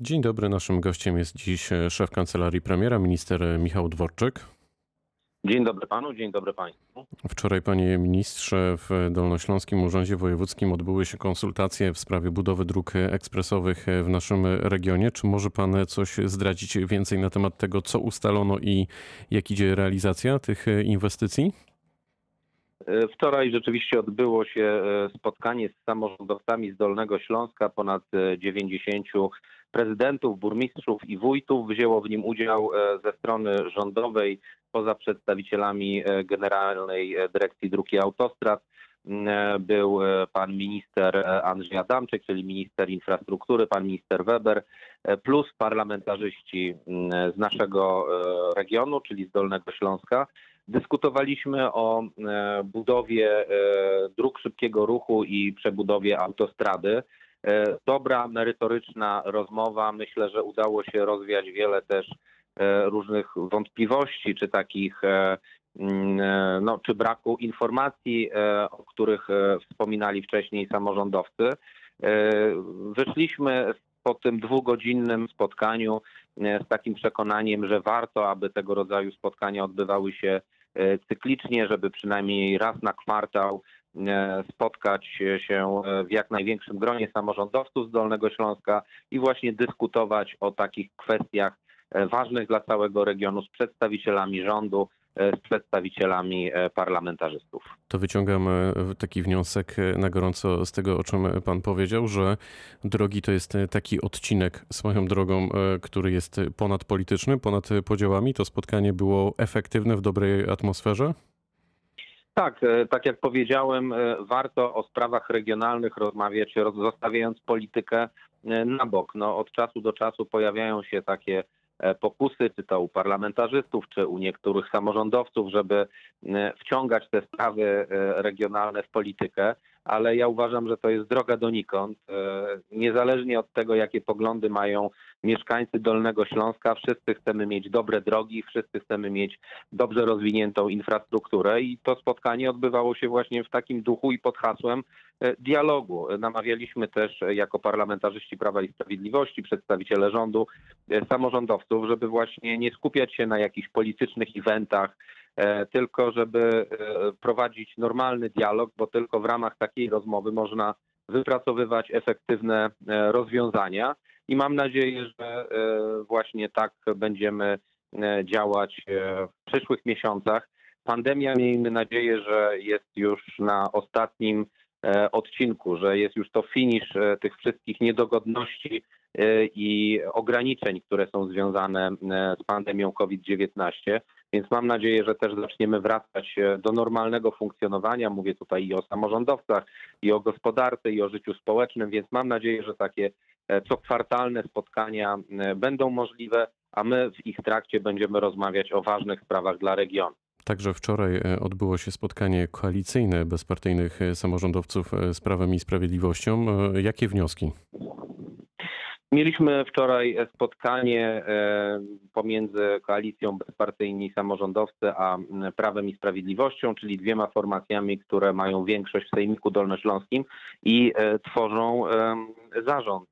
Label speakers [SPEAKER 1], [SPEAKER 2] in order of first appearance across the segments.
[SPEAKER 1] Dzień dobry, naszym gościem jest dziś szef kancelarii premiera, minister Michał Dworczyk.
[SPEAKER 2] Dzień dobry panu, dzień dobry państwu.
[SPEAKER 1] Wczoraj, panie ministrze, w Dolnośląskim Urzędzie Wojewódzkim odbyły się konsultacje w sprawie budowy dróg ekspresowych w naszym regionie. Czy może pan coś zdradzić więcej na temat tego, co ustalono i jak idzie realizacja tych inwestycji?
[SPEAKER 2] Wczoraj rzeczywiście odbyło się e, spotkanie z samorządowcami z Dolnego Śląska. Ponad 90 e, prezydentów, burmistrzów i wójtów wzięło w nim udział e, ze strony rządowej, poza przedstawicielami Generalnej Dyrekcji Dróg i Autostrad. Był pan minister Andrzej Adamczyk, czyli minister infrastruktury, pan minister Weber, plus parlamentarzyści z naszego regionu, czyli z Dolnego Śląska. Dyskutowaliśmy o e, budowie e, dróg szybkiego ruchu i przebudowie autostrady. E, dobra, merytoryczna rozmowa. Myślę, że udało się rozwiać wiele też różnych wątpliwości, czy takich, mm, no, czy braku informacji, o których wspominali wcześniej samorządowcy. Wyszliśmy po tym dwugodzinnym spotkaniu z takim przekonaniem, że warto, aby tego rodzaju spotkania odbywały się cyklicznie, żeby przynajmniej raz na kwartał e, spotkać się w jak największym gronie samorządowców z Dolnego Śląska i właśnie dyskutować o takich kwestiach e, ważnych dla całego regionu z przedstawicielami rządu, z przedstawicielami e, parlamentarzystów.
[SPEAKER 1] To wyciągam e, taki wniosek e, na gorąco z tego, o czym pan powiedział, że drogi to jest taki odcinek swoją drogą, który jest ponadpolityczny, ponad podziałami. To spotkanie było efektywne w dobrej atmosferze?
[SPEAKER 2] Tak, tak jak powiedziałem, warto o sprawach regionalnych rozmawiać, zostawiając politykę na bok. No, od czasu do czasu pojawiają się takie E, pokusy, czy to u parlamentarzystów, czy u niektórych samorządowców, żeby e, wciągać te sprawy e, regionalne w politykę, ale ja uważam, że to jest droga donikąd. Niezależnie od tego, jakie poglądy mają mieszkańcy Dolnego Śląska, wszyscy chcemy mieć dobre drogi, wszyscy chcemy mieć dobrze rozwiniętą infrastrukturę i to spotkanie odbywało się właśnie w takim duchu i pod hasłem dialogu. Namawialiśmy też jako parlamentarzyści Prawa i Sprawiedliwości, przedstawiciele rządu, samorządowców, żeby właśnie nie skupiać się na jakichś politycznych eventach, e, tylko żeby e, prowadzić normalny dialog, bo tylko w ramach takiej rozmowy można wypracowywać efektywne e, rozwiązania. I mam nadzieję, że właśnie tak będziemy działać w przyszłych miesiącach. Pandemia, miejmy nadzieję, że jest już na ostatnim odcinku, że jest już to finisz tych wszystkich niedogodności E, i ograniczeń, które są związane e, z pandemią COVID-19. Więc mam nadzieję, że też zaczniemy wracać e, do normalnego funkcjonowania. Mówię tutaj i o samorządowcach, i o gospodarce, i o życiu społecznym, więc mam nadzieję, że takie cokwartalne spotkania będą możliwe, a my w ich trakcie będziemy rozmawiać o ważnych sprawach dla regionu.
[SPEAKER 1] Także wczoraj odbyło się spotkanie koalicyjne bezpartyjnych samorządowców z Prawem i Sprawiedliwością. Jakie wnioski?
[SPEAKER 2] Mieliśmy wczoraj spotkanie e, pomiędzy koalicją bezpartyjni samorządowcy a Prawem i Sprawiedliwością, czyli dwiema formacjami, które mają większość w Sejmiku Dolnośląskim i e, tworzą zarząd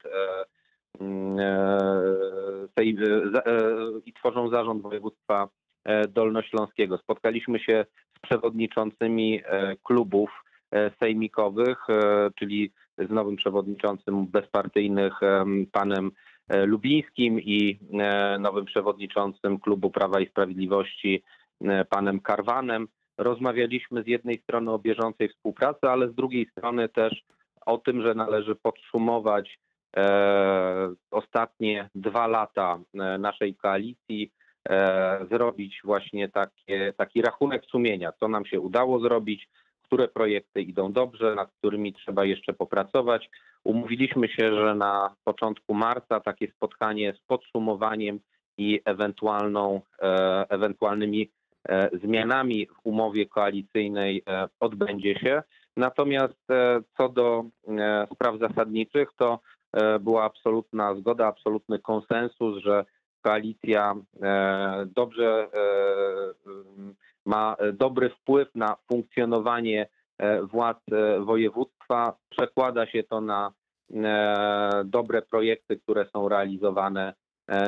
[SPEAKER 2] i tworzą zarząd województwa e, dolnośląskiego. Spotkaliśmy się z przewodniczącymi klubów sejmikowych, czyli z nowym przewodniczącym bezpartyjnych panem e, Lubińskim i e, nowym przewodniczącym klubu Prawa i Sprawiedliwości e, panem Karwanem. Rozmawialiśmy z jednej strony o bieżącej współpracy, ale z drugiej strony też o tym, że należy podsumować ostatnie dwa lata naszej koalicji, zrobić właśnie takie, taki rachunek sumienia, co nam się udało zrobić, które projekty idą dobrze, nad którymi trzeba jeszcze popracować. Umówiliśmy się, że na początku marca takie spotkanie z podsumowaniem i ewentualną, e, ewentualnymi e, zmianami w umowie koalicyjnej e, odbędzie się. Natomiast co do spraw zasadniczych, to była absolutna zgoda, absolutny konsensus, że koalicja dobrze ma e, dobry wpływ na funkcjonowanie e, władz e, województwa. Przekłada się to na dobre projekty, które są realizowane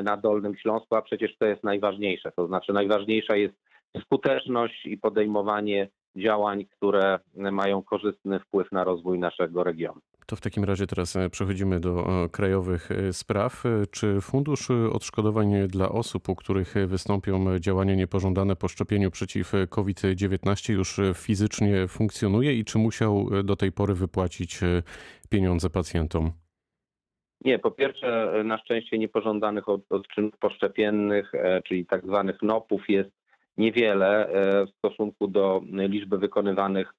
[SPEAKER 2] na Dolnym Śląsku, a przecież to jest najważniejsze. To znaczy najważniejsza jest skuteczność i podejmowanie działań, które mają korzystny wpływ na rozwój naszego regionu.
[SPEAKER 1] To w takim razie teraz e, przechodzimy do e, krajowych e, spraw. Czy fundusz odszkodowań dla osób, u których wystąpią działania niepożądane po szczepieniu przeciw e, COVID-19 już fizycznie funkcjonuje i czy musiał do tej pory wypłacić pieniądze pacjentom?
[SPEAKER 2] Nie, po pierwsze, na szczęście niepożądanych od- odczynów poszczepiennych, czyli tak zwanych NOP-ów jest niewiele w stosunku do liczby wykonywanych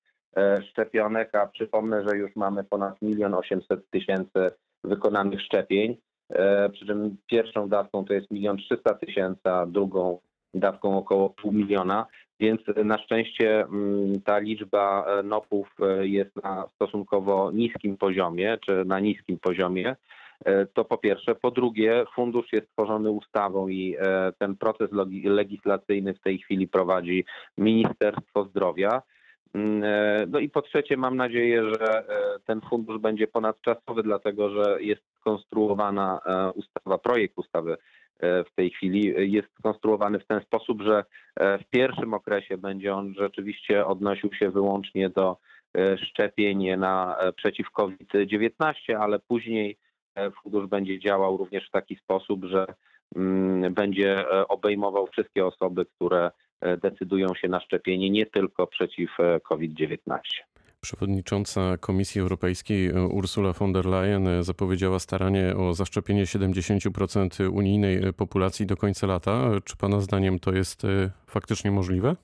[SPEAKER 2] szczepionek, a przypomnę, że już mamy ponad 1 800 tysięcy wykonanych szczepień, e, przy czym pierwszą dawką to jest 1 300 tysięcy, a drugą dawką około pół miliona, więc na szczęście mm, ta liczba e, NOP-ów e, jest na stosunkowo niskim poziomie, czy na niskim poziomie. E, To po pierwsze. Po drugie, fundusz jest tworzony ustawą i e, ten proces legislacyjny w tej chwili prowadzi Ministerstwo Zdrowia. Mm, e, No i po trzecie, mam nadzieję, że e, ten fundusz będzie ponadczasowy, dlatego że jest skonstruowana e, ustawa, projekt ustawy w tej chwili jest skonstruowany w ten sposób, że w pierwszym okresie będzie on rzeczywiście odnosił się wyłącznie do szczepień na przeciw COVID-19, ale później fundusz będzie działał również w taki sposób, że mm, będzie obejmował wszystkie osoby, które decydują się na szczepienie nie tylko przeciw e, COVID-19.
[SPEAKER 1] Przewodnicząca Komisji Europejskiej e, Ursula von der Leyen e, zapowiedziała staranie o zaszczepienie 70% unijnej e, populacji do końca lata. E, Czy Pana zdaniem to jest e, faktycznie możliwe?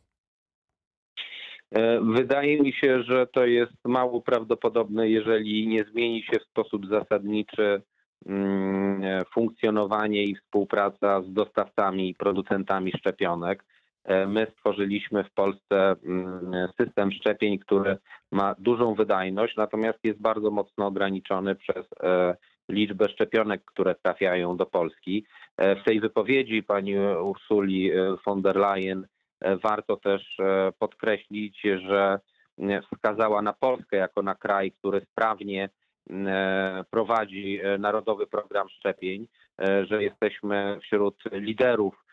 [SPEAKER 2] E, Wydaje mi się, że to jest mało prawdopodobne, jeżeli nie zmieni się w sposób zasadniczy mm, e, funkcjonowanie i współpraca z dostawcami i producentami szczepionek. E, My stworzyliśmy w Polsce mm, system szczepień, który ma dużą wydajność, natomiast jest bardzo mocno ograniczony przez e, liczbę szczepionek, które trafiają do Polski. E, W tej wypowiedzi pani Ursuli von der Leyen Warto też podkreślić, że e, wskazała na Polskę jako na kraj, który sprawnie e, prowadzi Narodowy Program Szczepień, że jesteśmy wśród liderów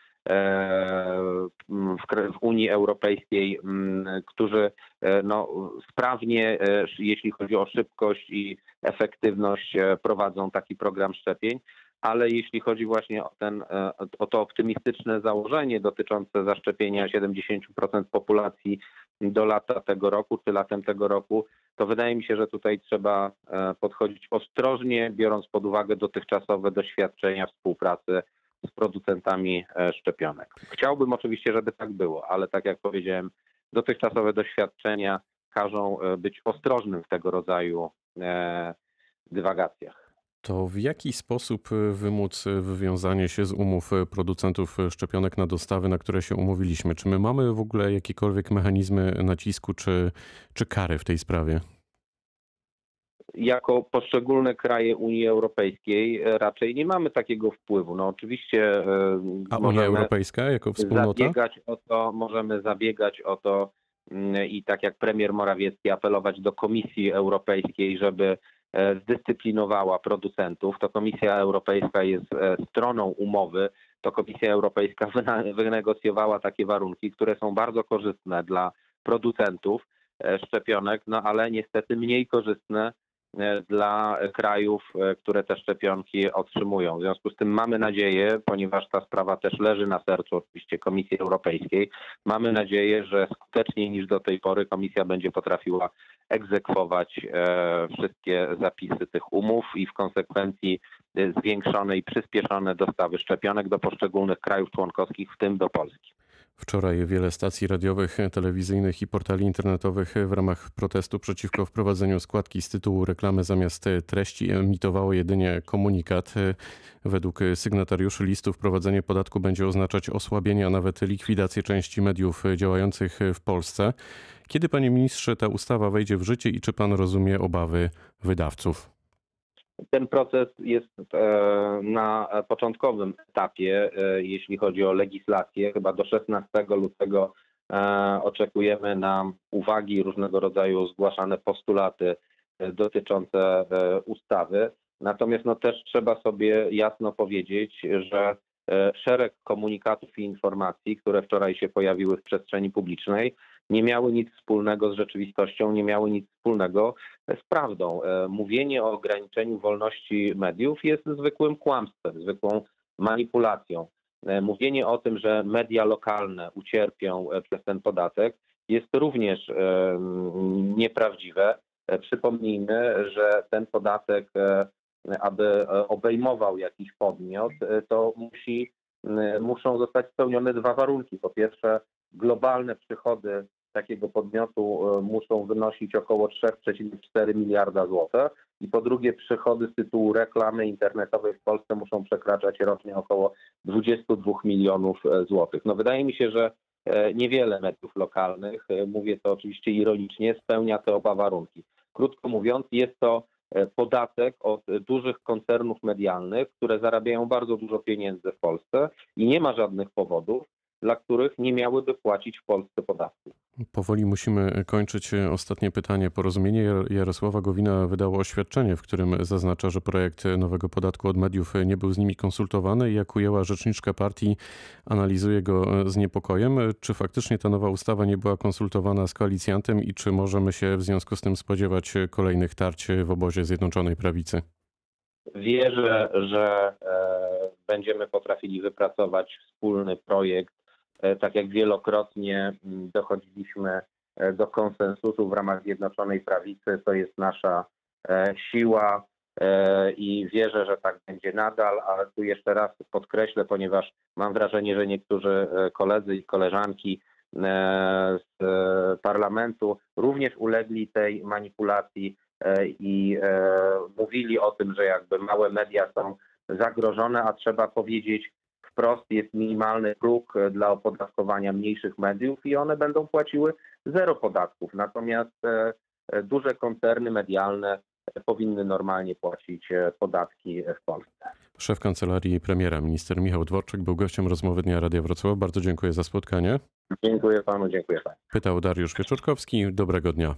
[SPEAKER 2] w kra- w Unii Europejskiej, m, którzy e, no, sprawnie, e, jeśli chodzi o szybkość i efektywność, e, prowadzą taki program szczepień. Ale jeśli chodzi właśnie o, ten, e, o to optymistyczne założenie dotyczące zaszczepienia 70% populacji do lata tego roku czy latem tego roku, to wydaje mi się, że tutaj trzeba e, podchodzić ostrożnie, biorąc pod uwagę dotychczasowe doświadczenia współpracy z producentami e, szczepionek. Chciałbym oczywiście, żeby tak było, ale tak jak powiedziałem, dotychczasowe doświadczenia każą e, być ostrożnym w tego rodzaju e, dywagacjach.
[SPEAKER 1] To w jaki sposób wymóc wywiązanie się z umów producentów szczepionek na dostawy, na które się umówiliśmy? Czy my mamy w ogóle jakiekolwiek mechanizmy nacisku czy, czy kary w tej sprawie?
[SPEAKER 2] Jako poszczególne kraje Unii Europejskiej e, raczej nie mamy takiego wpływu. No oczywiście e,
[SPEAKER 1] A Unia Europejska jako wspólnota?
[SPEAKER 2] zabiegać o to, możemy zabiegać o to mm, i tak jak premier Morawiecki apelować do Komisji Europejskiej, żeby e, zdyscyplinowała producentów. To Komisja Europejska jest stroną umowy. To Komisja Europejska wynegocjowała takie warunki, które są bardzo korzystne dla producentów szczepionek, no ale niestety mniej korzystne dla krajów, e, które te szczepionki otrzymują. W związku z tym mamy nadzieję, ponieważ ta sprawa też leży na sercu oczywiście Komisji Europejskiej, mamy nadzieję, że skuteczniej niż do tej pory Komisja będzie potrafiła egzekwować e, wszystkie zapisy tych umów i w konsekwencji e, zwiększone i przyspieszone dostawy szczepionek do poszczególnych krajów członkowskich, w tym do Polski.
[SPEAKER 1] Wczoraj wiele stacji radiowych, telewizyjnych i portali internetowych w ramach protestu przeciwko wprowadzeniu składki z tytułu reklamy zamiast treści emitowało jedynie komunikat. Według sygnatariuszy listu wprowadzenie podatku będzie oznaczać osłabienie, a nawet likwidację części mediów działających w Polsce. Kiedy, panie ministrze, ta ustawa wejdzie w życie i czy pan rozumie obawy wydawców?
[SPEAKER 2] Ten proces jest e, na początkowym etapie, e, jeśli chodzi o legislację. Chyba do 16 lutego e, oczekujemy na uwagi, różnego rodzaju zgłaszane postulaty dotyczące ustawy. Natomiast no, też trzeba sobie jasno powiedzieć, że szereg komunikatów i informacji, które wczoraj się pojawiły w przestrzeni publicznej, nie miały nic wspólnego z rzeczywistością, nie miały nic wspólnego z prawdą. E, Mówienie o ograniczeniu wolności mediów jest zwykłym kłamstwem, zwykłą manipulacją. E, Mówienie o tym, że media lokalne ucierpią e, przez ten podatek, jest również nieprawdziwe. Przypomnijmy, że ten podatek, aby obejmował jakiś podmiot, to musi, muszą zostać spełnione dwa warunki. Po pierwsze, globalne przychody takiego podmiotu e, muszą wynosić około 3,4 miliarda złotych i po drugie przychody z tytułu reklamy internetowej w Polsce muszą przekraczać rocznie około 22 milionów e, złotych. No wydaje mi się, że e, niewiele mediów lokalnych, mówię to oczywiście ironicznie, spełnia te oba warunki. Krótko mówiąc, jest to podatek od dużych koncernów medialnych, które zarabiają bardzo dużo pieniędzy w Polsce i nie ma żadnych powodów, dla których nie miałyby płacić w Polsce podatków.
[SPEAKER 1] Powoli musimy kończyć. Ostatnie pytanie. Porozumienie Jar- Jarosława Gowina wydało oświadczenie, w którym zaznacza, że projekt nowego podatku od mediów nie był z nimi konsultowany jak ujęła rzeczniczka partii, analizuje go z niepokojem. Czy faktycznie ta nowa ustawa nie była konsultowana z koalicjantem i czy możemy się w związku z tym spodziewać kolejnych tarć w obozie Zjednoczonej Prawicy?
[SPEAKER 2] Wierzę, że e, będziemy potrafili wypracować wspólny projekt, e, tak jak wielokrotnie m, dochodziliśmy e, do konsensusu w ramach Zjednoczonej Prawicy. To jest nasza e, siła e, i wierzę, że tak będzie nadal, ale tu jeszcze raz podkreślę, ponieważ mam wrażenie, że niektórzy e, koledzy i koleżanki e, z e, parlamentu również ulegli tej manipulacji e, i e, mówili o tym, że jakby małe media są zagrożone, a trzeba powiedzieć wprost, jest minimalny próg e, dla opodatkowania mniejszych mediów i one będą płaciły zero podatków. Natomiast e, e, duże koncerny medialne powinny normalnie płacić podatki w Polsce.
[SPEAKER 1] Szef kancelarii premiera, minister Michał Dworczyk, był gościem rozmowy Dnia Radia Wrocław. Bardzo dziękuję za spotkanie.
[SPEAKER 2] Dziękuję panu, dziękuję panu.
[SPEAKER 1] Pytał Dariusz Wieczorkowski. Dobrego dnia.